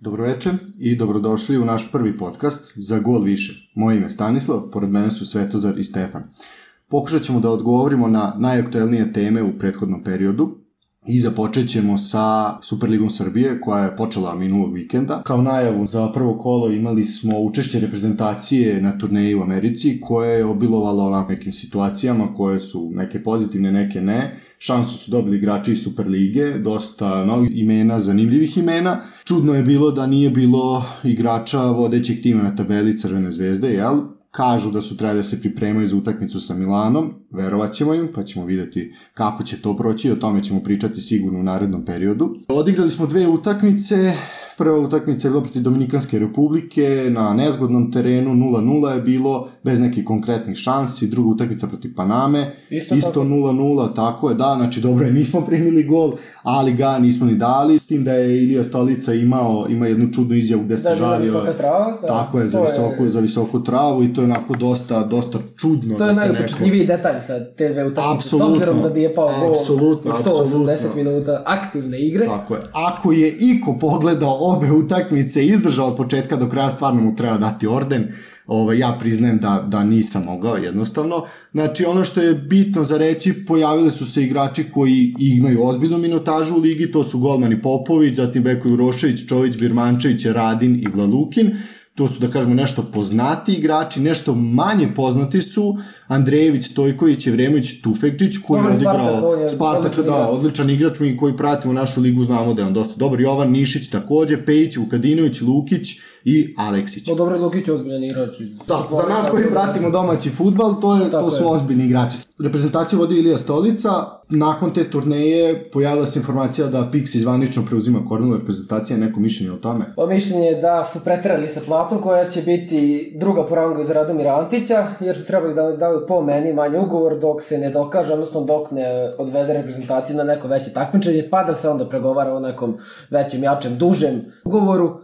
Dobroveče i dobrodošli u naš prvi podcast za gol više. Moje ime je Stanislav, pored mene su Svetozar i Stefan. Pokušat ćemo da odgovorimo na najaktuelnije teme u prethodnom periodu, I započet ćemo sa Superligom Srbije koja je počela minulog vikenda. Kao najavu za prvo kolo imali smo učešće reprezentacije na turneji u Americi koje je obilovalo onako nekim situacijama koje su neke pozitivne, neke ne. Šansu su dobili igrači iz Superlige, dosta novih imena, zanimljivih imena. Čudno je bilo da nije bilo igrača vodećeg tima na tabeli Crvene zvezde, jel? Kažu da su trebali da se pripremaju za utakmicu sa Milanom, verovat ćemo im, pa ćemo videti kako će to proći, o tome ćemo pričati sigurno u narednom periodu. Odigrali smo dve utakmice, Prva utakmica je bila protiv Dominikanske republike, na nezgodnom terenu 0-0 je bilo, bez nekih konkretnih šansi, druga utakmica protiv Paname, isto, isto 0-0, tako je, da, znači dobro je, nismo primili gol, ali ga nismo ni dali, s tim da je Ilija Stolica imao, ima jednu čudnu izjavu gde se da, žalio. Da, trava, da. Tako je, za visoku, je... za visoku travu i to je onako dosta, dosta čudno. To je da neko... detalj sa te dve utakmice, s obzirom da nije pao gol apsolutno, 180 minuta aktivne igre. Tako je. Ako je Iko pogledao obe utakmice izdržao od početka do kraja, stvarno mu treba dati orden. Ovaj, ja priznajem da, da nisam mogao jednostavno. Znači ono što je bitno za reći, pojavili su se igrači koji imaju ozbiljnu minutažu u ligi, to su golmani Popović, zatim Beko Urošević, Čović, Birmančević, Radin i Vlalukin. To su, da kažemo, nešto poznati igrači, nešto manje poznati su Andrejević, Stojković, Evremović, Tufekčić, koji je odigrao Spartak, da, odličan igrač, mi koji pratimo našu ligu znamo da je on dosta dobar. Jovan Nišić takođe, Pejić, Vukadinović, Lukić i Aleksić. Pa dobro, Lukić je ozbiljan igrač. Da, za nas koji pratimo domaći futbal, to, je, to su ozbiljni igrači. Reprezentaciju vodi Ilija Stolica, nakon te turneje pojavila se informacija da Pixi zvanično preuzima kornelu reprezentacije, neko mišljenje o tome? Pa mišljenje je da su pretrali sa platom koja će biti druga po rangu za Radomira Antića, jer su trebali da daju po meni manje ugovor dok se ne dokaže, odnosno dok ne odvede reprezentaciju na neko veće takmičenje, pa da se onda pregovara o nekom većem, jačem, dužem ugovoru.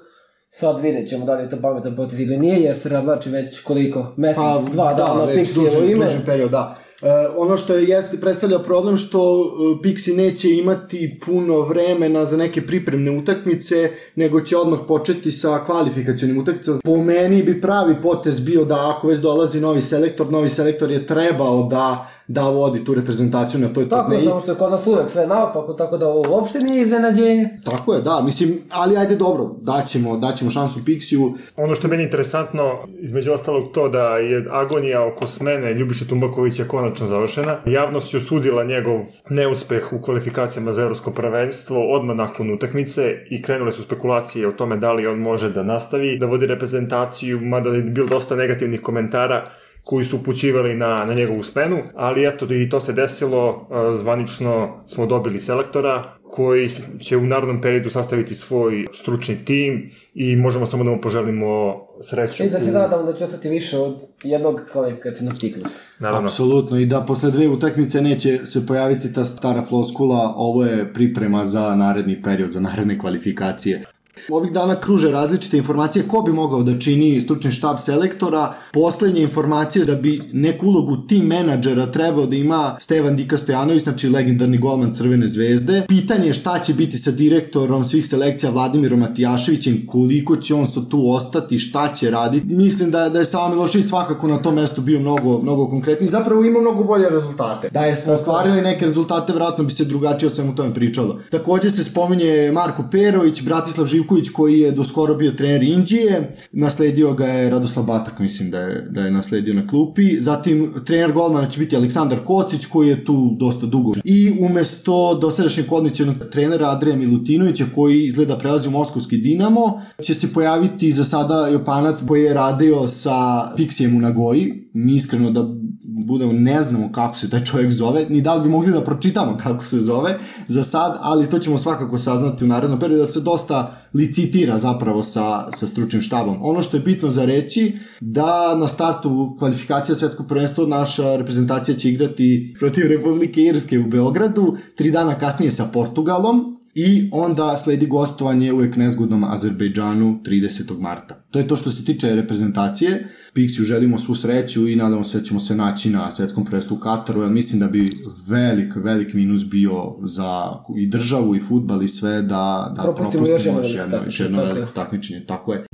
Sad vidjet ćemo da li je to pametan potez ili nije, jer se razlači već koliko, mesec, pa, dva da, dana Pixijevo ime. Dužen period, da. Uh, ono što je jeste predstavlja problem što uh, Pixi neće imati puno vremena za neke pripremne utakmice, nego će odmah početi sa kvalifikacionim utakmicama. Po meni bi pravi potez bio da ako već dolazi novi selektor, novi selektor je trebao da da vodi tu reprezentaciju na toj tako, turneji. Tako, samo što je kod nas uvek sve naopako, tako da ovo uopšte nije iznenađenje. Tako je, da, mislim, ali ajde dobro, daćemo, daćemo šansu Pixiju. Ono što je meni interesantno, između ostalog to da je agonija oko smene Ljubiša Tumbakovića konačno završena. Javnost je osudila njegov neuspeh u kvalifikacijama za evropsko prvenstvo odmah nakon utakmice i krenule su spekulacije o tome da li on može da nastavi, da vodi reprezentaciju, mada je bilo dosta negativnih komentara koji su upućivali na, na njegovu smenu, ali eto i to se desilo, zvanično smo dobili selektora koji će u narodnom periodu sastaviti svoj stručni tim i možemo samo da mu poželimo sreću. I da se nadamo da će ostati više od jednog kvalifikacijnog ciklusa. Naravno. Apsolutno i da posle dve utakmice neće se pojaviti ta stara floskula, ovo je priprema za naredni period, za naredne kvalifikacije. Ovih dana kruže različite informacije ko bi mogao da čini stručni štab selektora. Poslednje informacije da bi neku ulogu tim menadžera trebao da ima Stevan Dika Stojanović, znači legendarni golman Crvene zvezde. Pitanje je šta će biti sa direktorom svih selekcija Vladimirom Matijaševićem, koliko će on sa tu ostati, šta će raditi. Mislim da, da je Sava Milošević svakako na tom mestu bio mnogo, mnogo konkretniji. Zapravo ima mnogo bolje rezultate. Da je smo ostvarili neke rezultate, vratno bi se drugačije o svemu tome pričalo. Takođe se spominje Marko Perović, Bratislav Živković Živković koji je do skoro bio trener Indije, nasledio ga je Radoslav Batak, mislim da je, da je nasledio na klupi, zatim trener golmana će biti Aleksandar Kocić koji je tu dosta dugo. I umesto dosadašnjeg kodnicionog trenera Adrija Milutinovića koji izgleda prelazi u Moskovski Dinamo, će se pojaviti za sada Jopanac koji je radio sa Pixijem u Nagoji. Mi iskreno da budemo, ne znamo kako se taj čovjek zove, ni da li bi mogli da pročitamo kako se zove za sad, ali to ćemo svakako saznati u narednom periodu, da se dosta licitira zapravo sa, sa stručnim štabom. Ono što je bitno za reći, da na startu kvalifikacija svetskog prvenstva naša reprezentacija će igrati protiv Republike Irske u Beogradu, tri dana kasnije sa Portugalom, i onda sledi gostovanje u nezgodnom Azerbejdžanu 30. marta. To je to što se tiče reprezentacije. Pixiju želimo svu sreću i nadamo se da ćemo se naći na svetskom prvenstvu u Kataru, jer mislim da bi velik, velik minus bio za i državu i futbal i sve da, da Propustimo propustimo još još jedno jedno, još jedno takmičenje, veliko takmičenje. Tako je.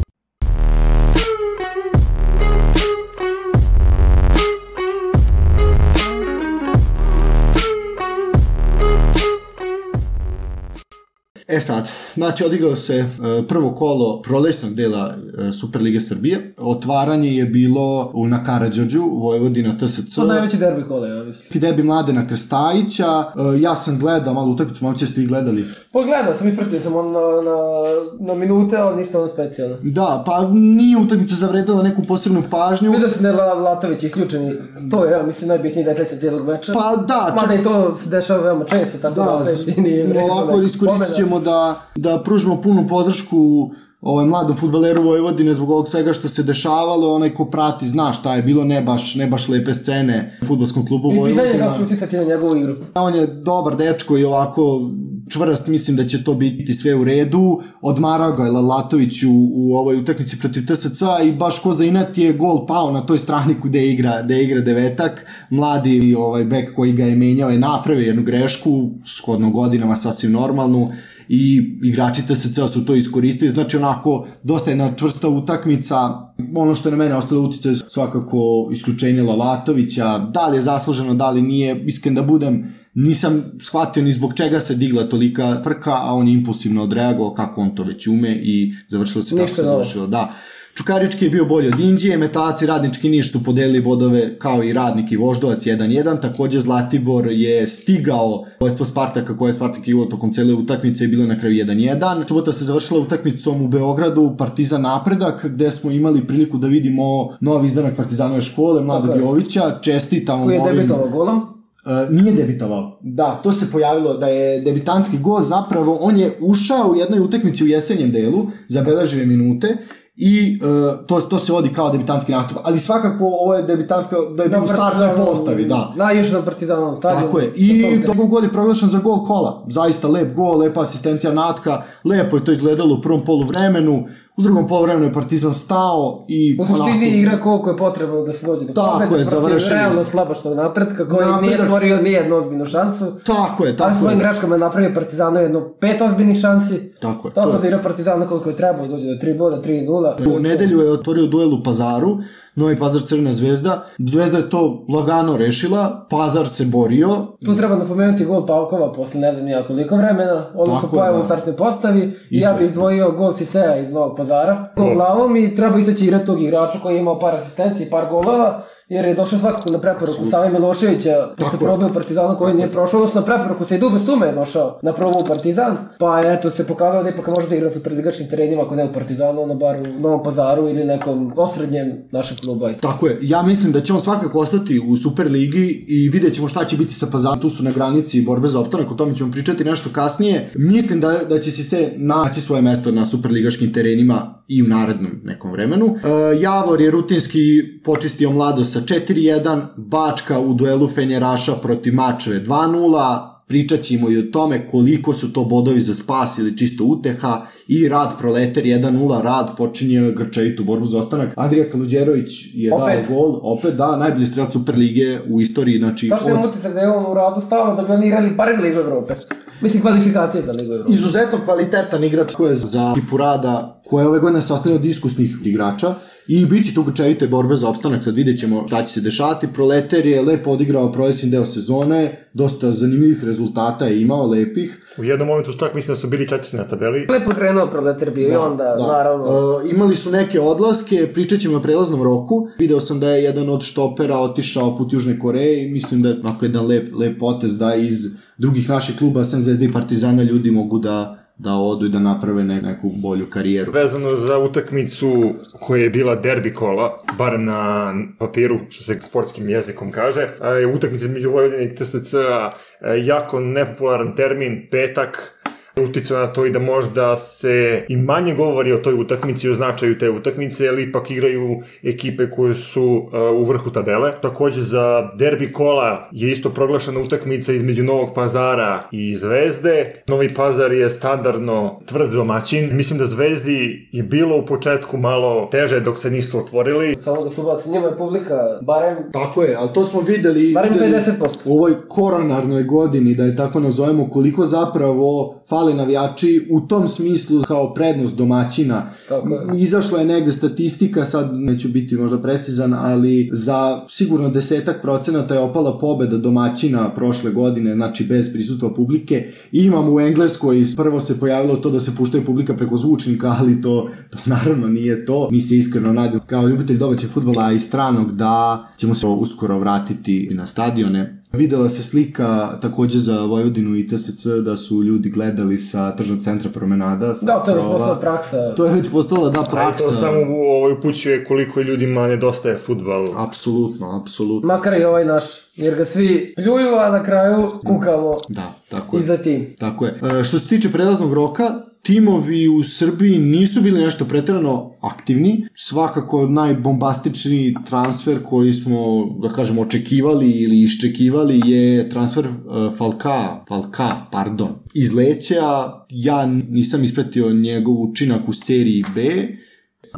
E sad, znači odigrao se e, prvo kolo prolesnog dela e, Superlige Srbije. Otvaranje je bilo u na Karadžođu, Vojvodina TSC. To najveći derbi kola, ja mislim. Ti debi Mladena Krstajića, e, ja sam gledao malo utakmicu, momci ste i gledali. Pogledao sam i frtio sam on na, na, na minute, ali ništa ono specijalno. Da, pa nije utakmica zavredala neku posebnu pažnju. Vidio sam da je La- Latović isključeni, to je, ja mislim, najbitniji detalj sa cijelog meča. Pa da, Mada i to se dešava veoma često, tako da, Da, opet nije vredno ovako iskoristit ćemo da, da pružimo punu podršku ovaj mladom futbaleru Vojvodine zbog ovog svega što se dešavalo, onaj ko prati zna šta je bilo, ne baš, ne baš lepe scene u futbolskom klubu I pitanje je Vojvodina. kako će uticati na njegovu igru. On je dobar dečko i ovako čvrst, mislim da će to biti sve u redu. Odmarao ga je Lalatović u, u ovoj utakmici protiv TSC i baš ko za inat je gol pao na toj strani gde igra, gde igra devetak. Mladi ovaj bek koji ga je menjao je napravio jednu grešku, shodno godinama sasvim normalnu i igrači TSC su to iskoristili, znači onako dosta jedna čvrsta utakmica, ono što je na mene ostalo utice svakako isključenje Lalatovića, da li je zasluženo, da li nije, iskren da budem, nisam shvatio ni zbog čega se digla tolika trka, a on je impulsivno odreagovao kako on to već ume i završilo se tako Ništa se završilo. Da. Čukarički je bio bolji od Indije, Metalac i Radnički Niš su podelili vodove kao i Radnik i Voždovac 1-1, takođe Zlatibor je stigao vojstvo Spartaka koje je Spartak igrao tokom cele utakmice i bilo na kraju 1-1. Subota se završila utakmicom u Beogradu, Partizan Napredak, gde smo imali priliku da vidimo novi izdanak Partizanove škole, Tako je. Jovića, čestitamo Koji je debitovao golom. Uh, nije debitovao. Da, to se pojavilo da je debitanski gol zapravo, on je ušao u jednoj utakmici u jesenjem delu, zabeležio je minute i uh, to, to se vodi kao debitanski nastup, ali svakako ovo je debitanska, da je bilo u startnoj postavi, da. Da, još na Partizanovom stadionu. Tako je. I tog gol je proglašen za gol kola. Zaista lep gol, lepa asistencija Natka, lepo je to izgledalo u prvom poluvremenu, u drugom poluvremenu je Partizan stao i U suštini igra koliko je potrebno da se dođe do Tako pobede je, završili realno slabašnog napretka koji nije Napredak- stvorio nijednu ozbiljnu šansu. Tako je, tako svojim je. greškama je napravio Partizanu jedno pet ozbiljnih šansi. Tako je, Tako da igra Partizana koliko je trebao, dođe do 3 boda, 3-0. U nedelju je otvorio duel u Pazaru, Novi Pazar Crvena zvezda. Zvezda je to lagano rešila, Pazar se borio. Tu treba napomenuti gol Pavkova posle ne znam ja koliko vremena, odnosno pojavu da. u startnoj postavi i, ja bih izdvojio gol Siseja iz Novog Pazara. Gol glavom i treba izaći igrati tog igrača koji je imao par asistencija i par golova, jer je došao svakako na preporuku Save Miloševića da se probio u Partizanu koji nije prošao, odnosno na preporuku se i Dube Stume je došao na probu u Partizan, pa eto se pokazalo da ipak može da igra sa predligačkim terenima, ako ne u Partizanu, ono bar u Novom Pazaru ili nekom osrednjem našeg kluba. Tako je, ja mislim da će on svakako ostati u Superligi i vidjet ćemo šta će biti sa Pazarom. Tu su na granici borbe za opstanak, o tome ćemo pričati nešto kasnije. Mislim da, da će si se naći svoje mesto na Superligaškim terenima i u narednom nekom vremenu. E, Javor je rutinski počistio mlado sa 4-1, Bačka u duelu Fenjeraša protiv Mačeve 2-0, pričat ćemo i o tome koliko su to bodovi za spas ili čisto uteha i rad Proleter 1-0, rad počinje grčajitu borbu za ostanak. Andrija Kaluđerović je Opet. dao gol, opet da, najbolji strelac Superlige u istoriji, znači Baš nemam utisak da je on u radu stalno da bi oni igrali barem Ligu Evrope. Mislim, kvalifikacije za Ligu Evrope. izuzetno kvalitetan igrač koji je za tipu rada, koja je ove godine sastavljena od iskusnih igrača i bit će tu grčajite borbe za opstanak, sad vidjet ćemo šta će se dešavati. Proleter je lepo odigrao prolesni deo sezone, dosta zanimljivih rezultata je imao, lepih. U jednom momentu čak mislim da su bili četvrti na tabeli. Lepo krenuo proletar bio i onda, naravno, E, imali su neke odlaske, pričat ćemo o prelaznom roku. Video sam da je jedan od štopera otišao put Južne Koreje i mislim da je onako jedan lep, lep potez da iz drugih naših kluba, sem Zvezde i Partizana, ljudi mogu da da odu i da naprave ne, neku bolju karijeru. Vezano za utakmicu koja je bila derbi kola, barem na papiru, što se sportskim jezikom kaže, utakmica između Vojvodine i TSC, a, jako nepopularan termin, petak, uticao na to i da možda se i manje govori o toj utakmici, o značaju te utakmice, ali ipak igraju ekipe koje su uh, u vrhu tabele. Takođe za derbi kola je isto proglašena utakmica između Novog pazara i Zvezde. Novi pazar je standardno tvrd domaćin. Mislim da Zvezdi je bilo u početku malo teže dok se nisu otvorili. Samo da se ubaci, njima je publika barem Tako je, ali to smo videli, Barem videli 50%. u ovoj koronarnoj godini, da je tako nazovemo, koliko zapravo fale navijači u tom smislu kao prednost domaćina. Tako je. Izašla je negde statistika, sad neću biti možda precizan, ali za sigurno desetak procenata je opala pobeda domaćina prošle godine, znači bez prisustva publike. I imamo u Engleskoj, prvo se pojavilo to da se puštaju publika preko zvučnika, ali to, to naravno nije to. Mi se iskreno nadamo kao ljubitelj domaćeg futbola i stranog da ćemo se uskoro vratiti na stadione. Videla se slika takođe za Vojvodinu i TSC da su ljudi gledali sa tržnog centra promenada. Sa Da, to je već krova. postala praksa. To je već postala da praksa. to samo u ovoj upućuje koliko ljudima nedostaje futbal. Apsolutno, apsolutno. Makar i ovaj naš, jer ga svi pljuju, a na kraju kukamo Da, tako i je. za tim. Tako je. E, što se tiče prelaznog roka, timovi u Srbiji nisu bili nešto preterano aktivni. Svakako najbombastičniji transfer koji smo, da kažemo, očekivali ili iščekivali je transfer uh, Falka, Falka, pardon, iz Leća. Ja nisam ispratio njegov učinak u seriji B,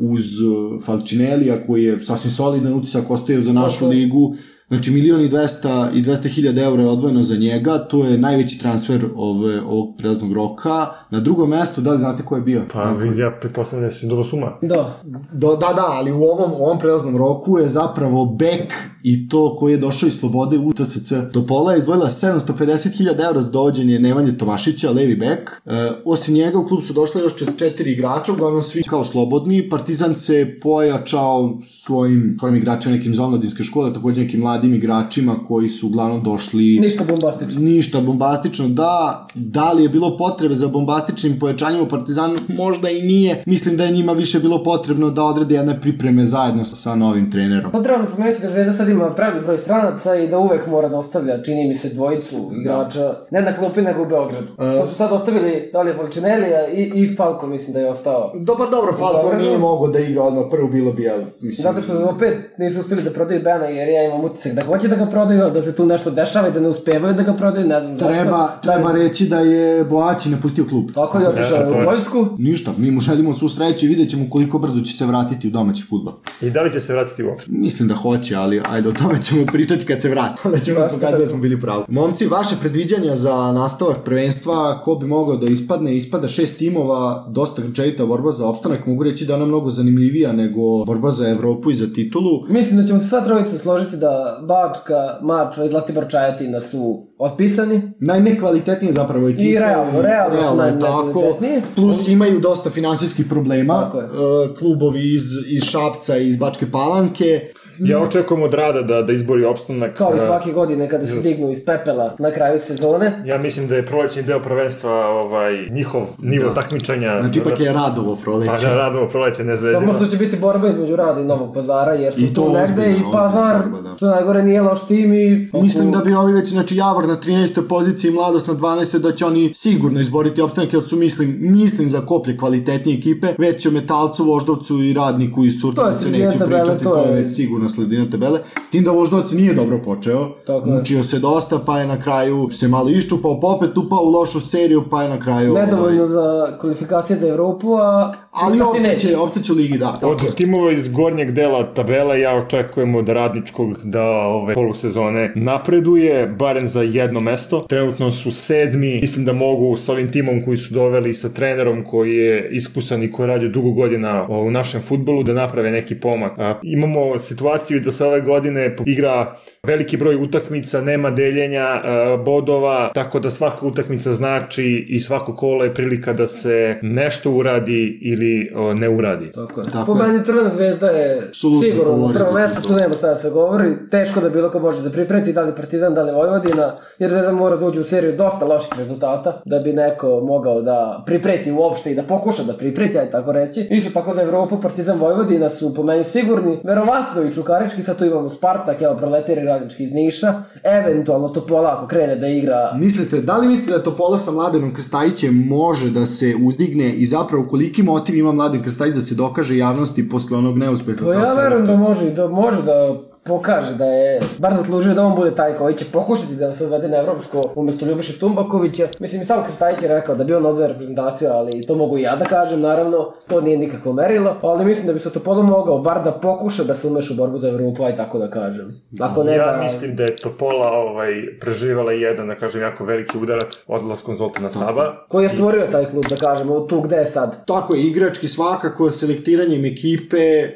uz uh, Falcinelija koji je sasvim solidan utisak ostaje za našu ligu. Znači milion i 200 i 200 hiljada eura je odvojeno za njega, to je najveći transfer ove, ovog prelaznog roka. Na drugom mestu, da li znate ko je bio? Pa vidi, ja pretpostavljam da si dobro suma. Da, Do, da, da, ali u ovom, u ovom prelaznom roku je zapravo bek i to koji je došao iz Slobode u TSC. Topola je izdvojila 750.000 eura za dovođenje Nemanje Tomašića, levi bek. E, osim njega u klub su došle još čet- četiri igrača, uglavnom svi kao slobodni. Partizan se pojačao svojim, svojim igračima nekim iz omladinske škole, takođe nekim mladim igračima koji su uglavnom došli ništa bombastično. ništa bombastično, da, da li je bilo potrebe za bombastičnim pojačanjem u Partizanu, možda i nije. Mislim da je njima više bilo potrebno da odrede jedne pripreme zajedno sa, novim trenerom. To treba napomenuti da Zvezda sad ima pravi broj stranaca i da uvek mora da ostavlja, čini mi se, dvojicu igrača, ne na klupi nego u Beogradu. Što su sad ostavili, da li je Falcinelija i, i Falko, mislim da je ostao. Dobar, dobro, Falko nije mogao da igra odmah, prvo bilo bi, ali, mislim... Zato što opet nisu uspeli da prodaju Bena, jer ja imam utisak da hoće da ga prodaju, da se tu nešto dešava i da ne uspevaju da ga prodaju, ne znam. Treba, zašto. treba reći da je Boaći napustio klub. Tako je otišao Ja, u je. vojsku. Ništa, mi mu želimo svu sreću i vidjet ćemo koliko brzo će se vratiti u domaći futbol. I da li će se vratiti uopšte? Mislim da hoće, ali ajde o tome ćemo pričati kad se vrati. Onda ćemo pokazati da smo bili pravi. Momci, vaše predviđanja za nastavak prvenstva, ko bi mogao da ispadne? Ispada šest timova, dosta grčevita borba za opstanak. Mogu reći da je ona mnogo zanimljivija nego borba za Evropu i za titulu. Mislim da ćemo se sva trojica složiti da Bačka, Mačva i Zlatibor Čajetina su otpisani. Najnekvalitetnije zapravo ekipe. I realno, realno su je tako. najnekvalitetnije. Plus imaju dosta finansijskih problema. Tako je. E, klubovi iz, iz Šapca i iz Bačke Palanke. Ja očekujem od Rada da, da izbori opstanak. Kao i a, svake godine kada se dignu iz pepela na kraju sezone. Ja mislim da je prolećni deo prvenstva ovaj, njihov nivo takmičenja. Znači, ipak je radovo Pa proleće. da, Radovo proleće, ne zvezdino. Samo što će biti borba između Rada i Novog pazara, jer su I to tu negde i Pazar, borba, da. što najgore nije loš tim i... Mislim da bi ovi već, znači Javor na 13. poziciji, Mladost na 12. da će oni sigurno izboriti opstanak, jer su mislim, mislim za koplje kvalitetnije ekipe, već o Metalcu, Voždovcu i Radniku i sredina neću pričati, to to je je- već sigurno sredina tabele. S tim da Voždovac nije dobro počeo, Tako je. mučio se dosta, pa je na kraju se malo iščupao, pa opet upao u lošu seriju, pa je na kraju... Nedovoljno ovaj, za kvalifikacije za Evropu, a... ali opstaće, opstaće u ligi, da. Od je. timova iz gornjeg dela tabele ja očekujem od radničkog da ove polusezone napreduje, barem za jedno mesto. Trenutno su sedmi, mislim da mogu s ovim timom koji su doveli sa trenerom koji je iskusan i koji radi dugo godina u našem futbolu da naprave neki pomak. A, imamo situaciju da se ove godine igra veliki broj utakmica, nema deljenja a, bodova, tako da svaka utakmica znači i svako kolo je prilika da se nešto uradi ili ne uradi. Tako je. Tako po meni Crvena zvezda je sigurno na prvo mesto, tu nema šta da se govori. Teško da bilo ko može da pripreti, da li Partizan, da li Vojvodina, jer Zvezda mora da uđe u seriju dosta loših rezultata, da bi neko mogao da pripreti uopšte i da pokuša da pripreti, ajde tako reći. Isto tako za Evropu, Partizan Vojvodina su po meni sigurni, verovatno i Čuk Čukarički, sad tu imamo Spartak, evo proletiri radnički iz Niša, eventualno Topola ako krene da igra Mislite, da li mislite da Topola sa Mladenom Krstajićem može da se uzdigne i zapravo koliki motiv ima Mladen Krstajić da se dokaže javnosti posle onog neuspeha? Pa ja verujem da može, da može da pokaže da je bar zaslužio da on bude taj koji će pokušati da se odvede na evropsko umesto Ljubiša Tumbakovića. Mislim i sam Krstajić je rekao da bi on odveo reprezentaciju, ali to mogu i ja da kažem, naravno, to nije nikakvo merilo, ali mislim da bi se Topolo mogao bar da pokuša da se umeš u borbu za Evropu, aj tako da kažem. Ako ne ja da... mislim da je Topola ovaj, preživala jedan, da kažem, jako veliki udarac odlaskom Zoltana Saba. Koji je stvorio taj klub, da kažemo, tu gde je sad. Tako je, igrački svakako, selektiranjem ekipe, e,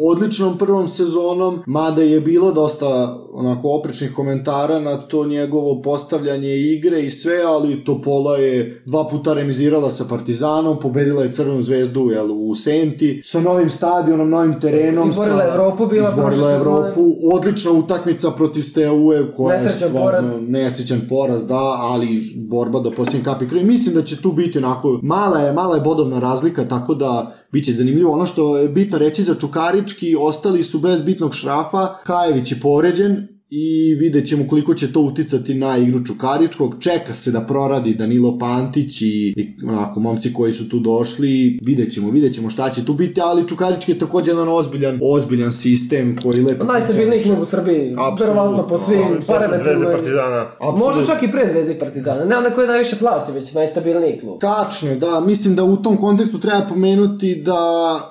odličnom prvom sezonom, mada je bilo dosta onako oprečnih komentara na to njegovo postavljanje igre i sve, ali Topola je dva puta remizirala sa Partizanom, pobedila je Crvenu zvezdu jel, u Senti, sa novim stadionom, novim terenom. Izborila sa, Evropu, bila izborila Evropu, odlična utakmica protiv Steaue, koja je Nesrećan stvarno poraz. nesrećan poraz, da, ali borba do posljednje kapi krvi. Mislim da će tu biti onako, mala je, mala je bodovna razlika, tako da Biće zanimljivo. Ono što je bitno reći za Čukarički, ostali su bez bitnog šrafa. Kajević je povređen, i vidjet ćemo koliko će to uticati na igru Čukaričkog. Čeka se da proradi Danilo Pantić i, i onako momci koji su tu došli. Vidjet ćemo, vidjet ćemo šta će tu biti, ali Čukarički je takođe jedan ozbiljan, ozbiljan sistem koji lepo... Najstabilniji klub u Srbiji, verovatno po svim Posle Zvezde parametrima. Partizana. Možda čak i pre Zvezde i Partizana. Ne onaj koji najviše plaća, već najstabilniji klub. Tačno je, da. Mislim da u tom kontekstu treba pomenuti da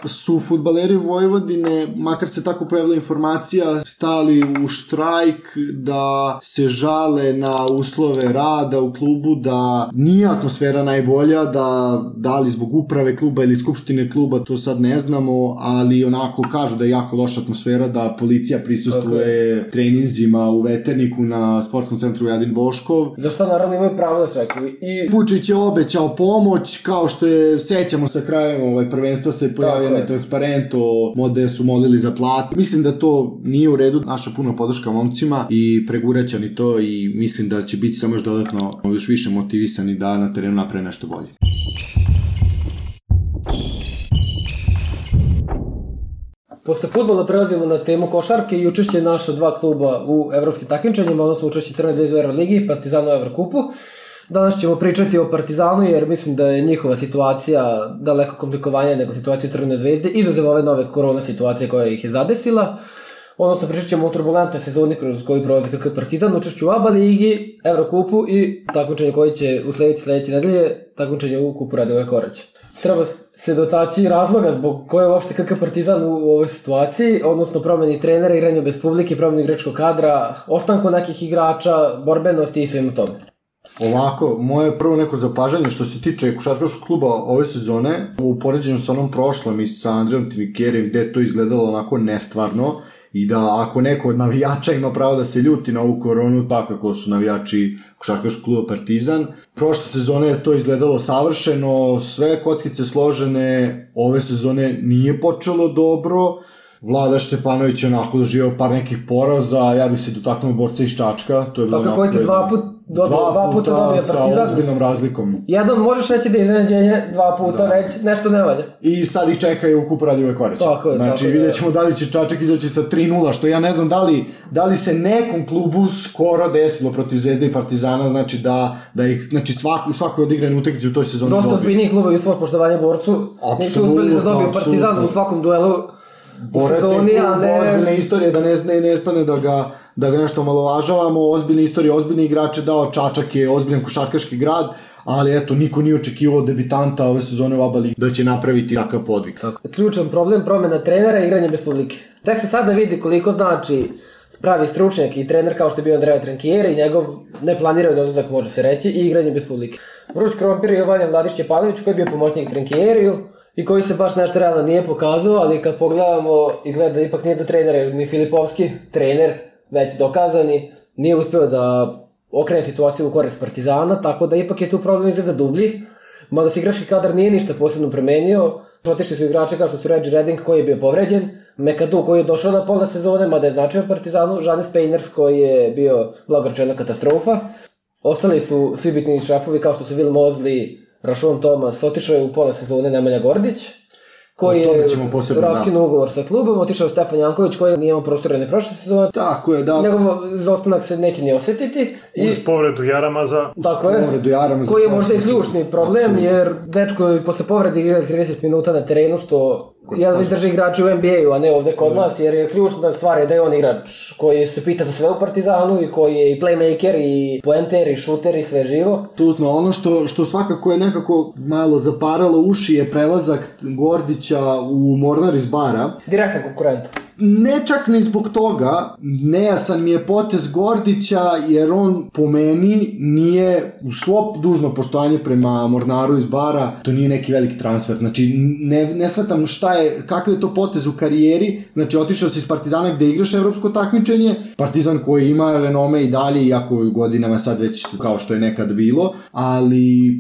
su futbaleri Vojvodine, makar se tako pojavila informacija, stali u štrajk, da se žale na uslove rada u klubu, da nije atmosfera najbolja, da da li zbog uprave kluba ili skupštine kluba, to sad ne znamo, ali onako kažu da je jako loša atmosfera, da policija prisustuje treninzima u veterniku na sportskom centru Jadin Boškov, Za što naravno imaju pravo da čekaju. I Vučić je obećao pomoć, kao što je, sećamo sa krajem ovaj, prvenstva se pojavio Tako je. onaj transparent o mode su molili za plat. Mislim da to nije u redu, naša puna podrška momcima i pregureća ni to i mislim da će biti samo još dodatno još više motivisani da na terenu naprave nešto bolje. Posle futbola prelazimo na temu košarke i učešće naša dva kluba u evropskim takmičenjima, odnosno učešće Crne zvezde u Euroligi i Partizanu u Evrokupu. Danas ćemo pričati o Partizanu jer mislim da je njihova situacija daleko komplikovanija nego situacija Crvene zvezde, izuzev ove nove korona situacije koja ih je zadesila. Odnosno pričat ćemo o turbulentnoj sezoni kroz koju prolazi KK Partizan, učešću u ABA ligi, Evrokupu i takmičenje koje će uslediti sledeće nedelje, takmičenje u kupu Radove Korać. Treba se dotaći razloga zbog koje je uopšte KK Partizan u, ovoj situaciji, odnosno promeni trenera, igranju bez publike, promeni igračkog kadra, ostanku nekih igrača, borbenosti i svemu tome. Ovako, moje prvo neko zapažanje što se tiče košarkaškog kluba ove sezone, u poređenju sa onom prošlom i sa Andrejom Trinikerijem, gde je to izgledalo onako nestvarno, i da ako neko od navijača ima pravo da se ljuti na ovu koronu, tako su navijači košarkaškog kluba Partizan. Prošle sezone je to izgledalo savršeno, sve kockice složene, ove sezone nije počelo dobro, Vlada Štepanović je onako doživao par nekih poraza, ja bih se dotaknuo borca iz Čačka, to je bilo Tako koji ti dva put dobio, dva, puta dobio sa Partizan. ozbiljnom razlikom. Jednom možeš reći da je iznenađenje, dva puta da. već nešto ne valja. I sad ih čekaju u kupu Radivoj Koreć. Tako je, znači, tako je. vidjet ćemo da li će Čačak izaći sa 3-0, što ja ne znam da li, da li se nekom klubu skoro desilo protiv Zvezde i Partizana, znači da, da ih, znači svak, u svakoj odigrane utakmici u toj sezoni Dosta dobiju. ozbiljniji klubovi u svoj poštovanje borcu. Nisu uspeli da dobiju Apsolutno, Partizan apsolutno. u svakom duelu Borac je sezoni, ne... ozbiljne istorije, da ne, ne, ne ispadne da ga, da ga nešto omalovažavamo, ozbiljne istorije, ozbiljni igrače dao, Čačak je ozbiljan košarkaški grad, ali eto, niko nije očekivao debitanta ove sezone u Aba Ligi da će napraviti takav podvig. Tako. Ključan problem promena trenera i igranje bez publike. Tek se sada vidi koliko znači pravi stručnjak i trener kao što je bio Andrea Trankieri i njegov neplanirani odlazak može se reći i igranje bez publike. Vruć krompir je Vanja Vladić Čepanović koji je bio pomoćnik Trankieriju i koji se baš nešto realno nije pokazao, ali kad pogledamo izgleda da ipak nije do trenera, jer ni Filipovski, trener, već dokazani, nije uspeo da okrene situaciju u korist Partizana, tako da ipak je tu problem izgleda dublji. Mada se igrački kadar nije ništa posebno promenio, otišli su igrače kao što su Reggie Redding koji je bio povređen, Mekadu koji je došao na pola sezone, mada je značio Partizanu, Žanis Peiners koji je bio blagorčena katastrofa. Ostali su svi bitni šrafovi kao što su Will Mosley, Rashon Thomas, otišao je u pola sezone Nemanja Gordić, koji je ćemo posebno, da. raskinuo ugovor sa klubom, otišao je Stefan Janković koji nije imao prostore ni prošle sezone. Tako je, da. Njegov izostanak se neće ni osetiti. I Uz povredu Jaramaza, Tako je. povredu Jarama za Koji je koje možda i ključni problem, Apsolutno. jer dečko je posle povrede igra 30 minuta na terenu, što ja već drži igrači u NBA-u, a ne ovde kod nas, jer je ključna stvar je da je on igrač koji se pita za sve u Partizanu i koji je i playmaker, i poenter, i šuter, i sve živo. Apsolutno, ono što, što svakako je nekako malo zaparalo uši je prelazak Gordića u Mornar iz bara. Direktan konkurent. Ne čak ni zbog toga, nejasan mi je potez Gordića, jer on po meni nije, u svo dužno poštovanje prema Mornaru iz bara, to nije neki veliki transfer. Znači, ne, ne shvatam šta je, kakav je to potez u karijeri. Znači, otišao si iz Partizana gde igraš evropsko takmičenje, Partizan koji ima renome i dalje, iako godinama sad već su kao što je nekad bilo, ali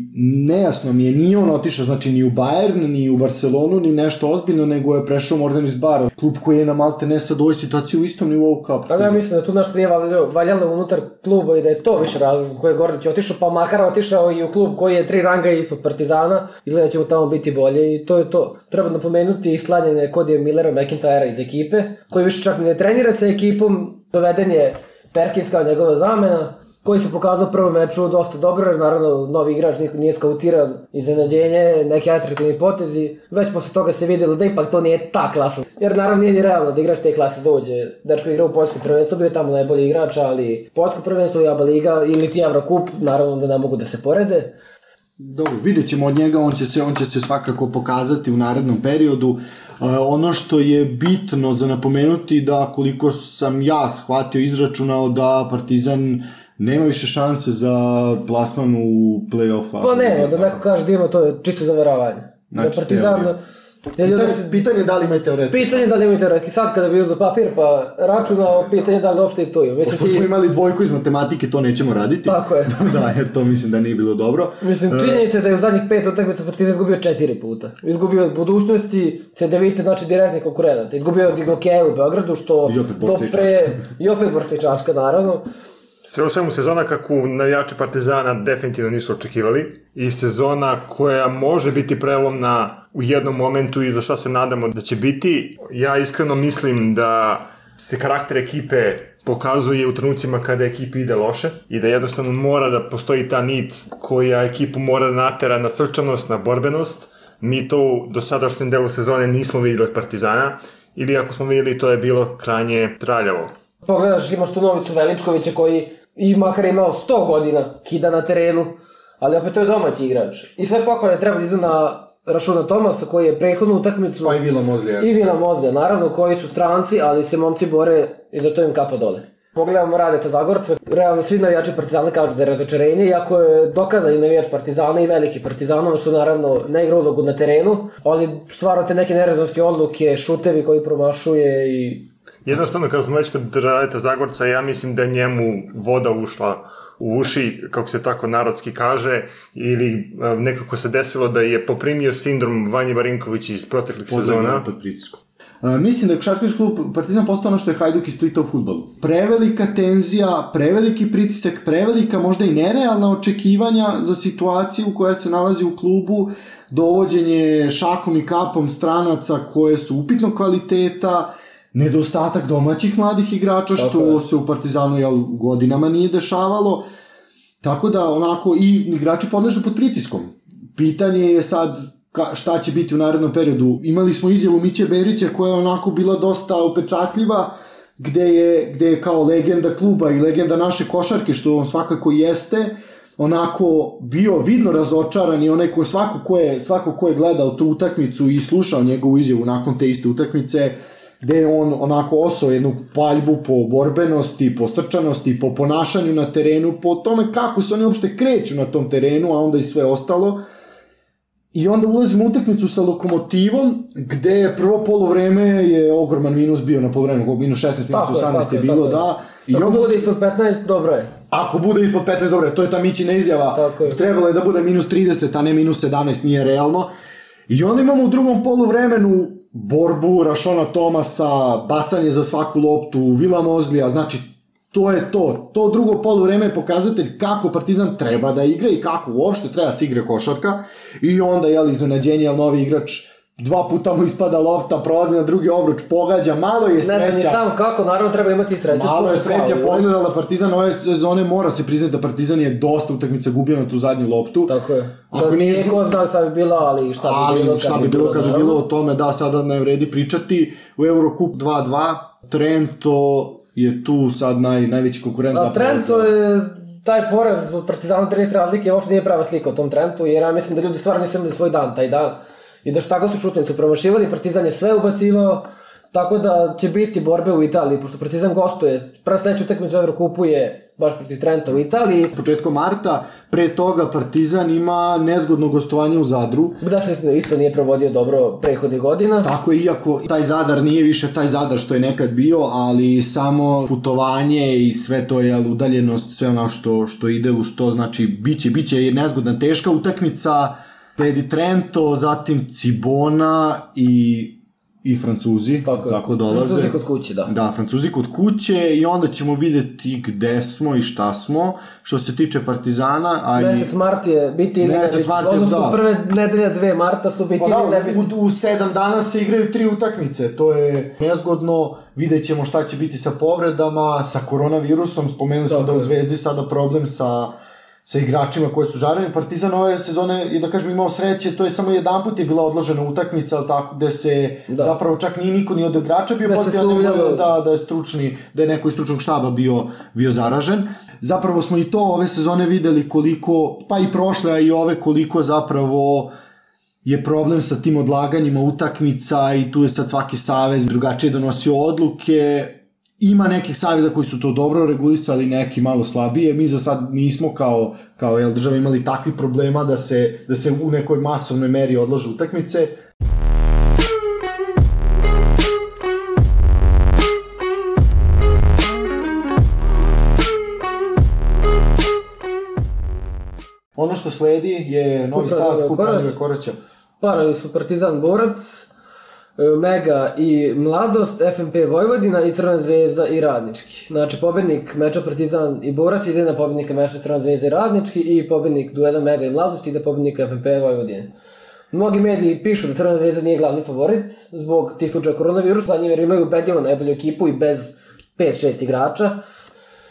nejasno mi je, nije on otišao, znači ni u Bayern, ni u Barcelonu, ni nešto ozbiljno, nego je prešao Morgan iz bara, klub koji je na malte ne sad u ovoj situaciji u istom nivou kao Ali ja mislim da tu naš prije valjalo, unutar kluba i da je to više razlog koji je Gordić otišao, pa makar otišao i u klub koji je tri ranga ispod Partizana, izgleda da će mu tamo biti bolje i to je to. Treba napomenuti i slanjene kod je Millera McIntyra iz ekipe, koji više čak ne trenira sa ekipom, doveden je Perkins kao njegova zamena, koji se pokazao u prvom meču dosta dobro, jer naravno novi igrač nije skautiran, iznenađenje, neki atraktivni potezi, već posle toga se videlo da ipak to nije ta klasa. Jer naravno nije ni realno da igrač te klase dođe. Dečko igra u Poljsku prvenstvo, bio je tamo najbolji igrač, ali Poljsko prvenstvo i Aba Liga ili ti Evrokup, naravno da ne mogu da se porede. Dobro, vidjet ćemo od njega, on će se, on će se svakako pokazati u narednom periodu. Uh, ono što je bitno za napomenuti da koliko sam ja shvatio, izračunao da Partizan nema više šanse za plasman u play-offa. Pa ne, da neko kaže da ima to čisto zavaravanje. Znači, da Partizan... Pitanje, se pitanje je da li ima i teoretski. Pitanje je da li imaju teoretski sad kada bi uzeo papir pa računao, pitanje je da li uopšte i tu ima. Pošto smo ti, imali dvojku iz matematike, to nećemo raditi. Tako je. da, jer to mislim da nije bilo dobro. mislim, činjenica je da je u zadnjih pet utakmica Partizan izgubio četiri puta. Izgubio od budućnosti, CDVite, znači direktni konkurent. Izgubio od Ignokeja u Beogradu, što I opet do Borca i pre... I opet Borca i Čačka, naravno. Sve u svemu sezona kako navijači Partizana definitivno nisu očekivali i sezona koja može biti prelomna u jednom momentu i za šta se nadamo da će biti. Ja iskreno mislim da se karakter ekipe pokazuje u trenucima kada ekipi ide loše i da jednostavno mora da postoji ta nit koja ekipu mora da natera na srčanost, na borbenost. Mi to u dosadašnjem delu sezone nismo vidjeli od Partizana ili ako smo vidjeli to je bilo krajnje traljavo. Pogledaš, imaš tu Novicu Veličkovića koji i makar je imao 100 godina kida na terenu, ali opet to je domaći igrač. I sve pohvale treba da idu na Rašuna Tomasa koji je prethodnu utakmicu Pa i Vila Mozlija. i Vila Mozlija, naravno koji su stranci, ali se momci bore i za to im kapa dole. Pogledamo Radeta Zagorca, realno svi navijači Partizana kažu da je razočarenje, iako je dokazani navijač Partizana i veliki Partizanova što naravno ne igra ulogu na terenu, ali stvarno te neke nerezonske odluke, šutevi koji promašuje i Jednostavno, kada smo već kod Radeta Zagorca, ja mislim da je njemu voda ušla u uši, kako se tako narodski kaže, ili e, nekako se desilo da je poprimio sindrom Vanje Marinković iz proteklih sezona. pod pritiskom. Uh, mislim da je košarkaški klub Partizan postao ono što je Hajduk iz Splita u futbolu. Prevelika tenzija, preveliki pritisak, prevelika možda i nerealna očekivanja za situaciju koja se nalazi u klubu, dovođenje šakom i kapom stranaca koje su upitnog kvaliteta, nedostatak domaćih mladih igrača, Tako što je. se u Partizanu jel, godinama nije dešavalo. Tako da onako i igrači podležu pod pritiskom. Pitanje je sad ka, šta će biti u narednom periodu. Imali smo izjavu Miće Berića koja je onako bila dosta upečatljiva gde je, gde je kao legenda kluba i legenda naše košarke što on svakako jeste onako bio vidno razočaran i onaj ko svako ko je, svako ko je gledao tu utakmicu i slušao njegovu izjavu nakon te iste utakmice gde je on onako osao jednu paljbu po borbenosti, po srčanosti, po ponašanju na terenu, po tome kako se oni uopšte kreću na tom terenu, a onda i sve ostalo. I onda ulazimo u utakmicu sa Lokomotivom, gde je prvo polovreme je ogroman minus bio na polovremenu, minus 16, minus Tako je, 18 tako je je, bilo, je. da. I Ako onda, bude ispod 15, dobro je. ako bude ispod 15, dobro, to je ta Mićina izjava, Tako je. trebalo je da bude minus 30, a ne minus 17, nije realno. I onda imamo u drugom poluvremenu borbu Rašona Tomasa, bacanje za svaku loptu, Vila Mozlija, znači to je to. To drugo poluvreme je pokazatelj kako Partizan treba da igra i kako uopšte treba da se igra košarka. I onda, jel, iznenađenje, jel, novi igrač dva puta mu ispada lopta, prolazi na drugi obruč, pogađa, malo je Ne znam ni sreća. sam kako, naravno treba imati sreću. Malo je sreća kao, pogledala Partizan ove sezone, mora se priznati da Partizan je dosta utakmica gubio na tu zadnju loptu. Tako je. Ako nije nije izgu- ko zna šta bi bilo, ali šta bi bilo Ali šta bi bilo kad bi bilo o tome, da, sada ne vredi pričati. U Eurocup 2-2, Trento je tu sad naj, najveći konkurent A zapravo. Trento je taj poraz od Partizana 30 razlike uopšte nije prava slika o tom Trentu, jer ja mislim da ljudi stvarno nisu imali svoj dan taj dan. I da šta god su šutnicu promašivali, Partizan je sve ubacivao, tako da će biti borbe u Italiji, pošto Partizan gostuje. Prva sledeća utakmica u Evrokupu je baš protiv Trenta u Italiji, Početkom marta, pre toga Partizan ima nezgodno gostovanje u Zadru. gde se isto, nije provodio dobro prehodnih godina. Tako je, iako taj Zadar nije više taj Zadar što je nekad bio, ali samo putovanje i sve to je udaljenost, sve ono što, što ide uz to, znači biće, biće nezgodna, teška utakmica, sledi Trento, zatim Cibona i i Francuzi, Tako tako dolaze. Francuzi kod kuće, da. Da, Francuzi kod kuće i onda ćemo videti gde smo i šta smo. Što se tiče Partizana, a i... Mesec mart je biti ili Mesec mart je, odnosno da. prve nedelja dve marta su biti Pa ili da, u, u sedam dana se igraju tri utakmice, to je nezgodno, vidjet ćemo šta će biti sa povredama, sa koronavirusom, spomenuli smo da u. Zvezdi sada problem sa sa igračima koji su žareni. Partizan ove sezone je, da kažem, imao sreće, to je samo jedan put je bila odložena utakmica, ali tako, gde se Da. zapravo čak nije niko ni od igrača bio se pozitivan, da, da je stručni, da je neko iz stručnog štaba bio, bio zaražen. Zapravo smo i to ove sezone videli koliko, pa i prošle, a i ove, koliko zapravo je problem sa tim odlaganjima utakmica i tu je sad svaki savez drugačije donosio odluke. Ima nekih saveza koji su to dobro regulisali, neki malo slabije. Mi za sad nismo kao, kao jel, država imali takvih problema da se, da se u nekoj masovnoj meri odlažu utakmice. Ono što sledi je Novi Sad, Radivoj kup Korać. Radivoj Koraća. Parovi su Partizan Borac, Mega i Mladost, FNP Vojvodina i Crvena zvezda i Radnički. Znači, pobednik meča Partizan i Borac ide na pobednika meča Crvena zvezda i Radnički i pobednik duela Mega i Mladost ide pobednika FNP Vojvodine. Mnogi mediji pišu da Crvena zvezda nije glavni favorit zbog tih slučaja koronavirusa, njih jer imaju ubedljivo najbolju ekipu i bez 5-6 igrača.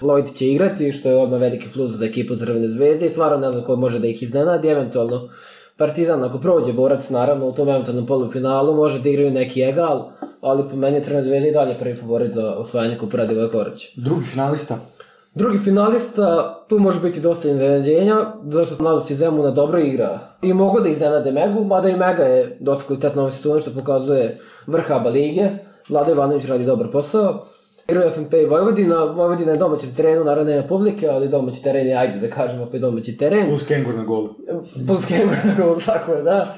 Lloyd će igrati, što je odmah veliki plus za ekipu Crvene zvezde i stvarno ne znam ko može da ih iznenadi, eventualno Partizan ako prođe borac naravno u tom eventualnom polufinalu može da igraju neki egal, ali po meni je Crvena zvezda i dalje prvi favorit za osvajanje kupa Radivoj Korać. Drugi finalista. Drugi finalista, tu može biti dosta iznenađenja, zašto Mladost iz Zemuna dobro igra. I mogu da iznenade Megu, mada i Mega je dosta kvalitetna ove sezone, što pokazuje vrh ABA lige. Vlada Ivanović radi dobar posao. Igraju FNP i Vojvodina, Vojvodina je domaćem terenu, naravno nema publike, ali domaći teren je, ajde da kažemo, opet domaći teren. Plus Kengur na golu. Plus Kengur, tako je, da.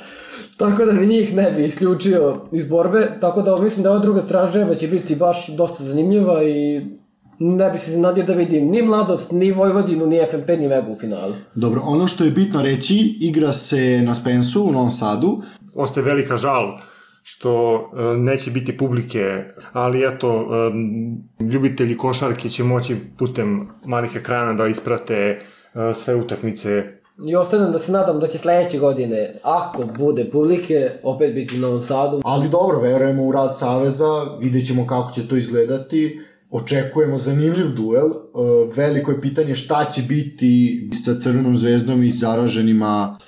Tako da ni njih ne bi isključio iz borbe, tako da mislim da ova druga straževa će biti baš dosta zanimljiva i ne bi se iznenadio da vidim ni Mladost, ni Vojvodinu, ni FNP, ni Vegu u finalu. Dobro, ono što je bitno reći, igra se na Spensu u Novom Sadu. Ostaje velika žal što e, neće biti publike, ali eto, e, ljubitelji košarke će moći putem malih ekrana da isprate e, sve utakmice I ostanem da se nadam da će sledeće godine, ako bude publike, opet biti u Novom Sadu. Ali dobro, verujemo u rad Saveza, vidjet ćemo kako će to izgledati. Očekujemo zanimljiv duel. Veliko je pitanje šta će biti sa Crvenom zvezdom i zaraženima.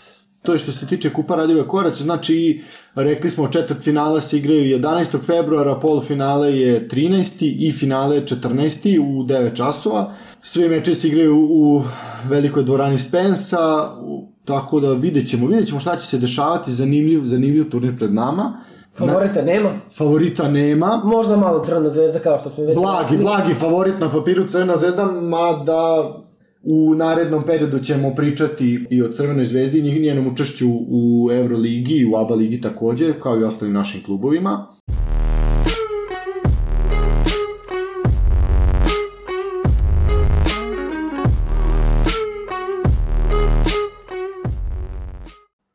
To je što se tiče Kupa Radive Korać, znači rekli smo četvrt finala se igraju 11. februara, polufinale je 13. i finale je 14. u 9 časova. Sve meče se igraju u velikoj dvorani Spensa, tako da vidjet ćemo, vidjet ćemo šta će se dešavati, zanimljiv, zanimljiv turnir pred nama. Favorita nema, Favorita nema, možda malo Crvena zvezda kao što smo već blagi, blagi favorit na papiru Crvena zvezda, mada u narednom periodu ćemo pričati i o Crvenoj zvezdi i njenom učešću u Euroligi i u ABA ligi takođe, kao i ostalim našim klubovima.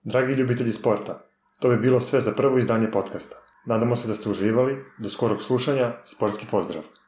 Dragi ljubitelji sporta, to bi bilo sve za prvo izdanje podcasta. Nadamo se da ste uživali, do skorog slušanja, sportski pozdrav!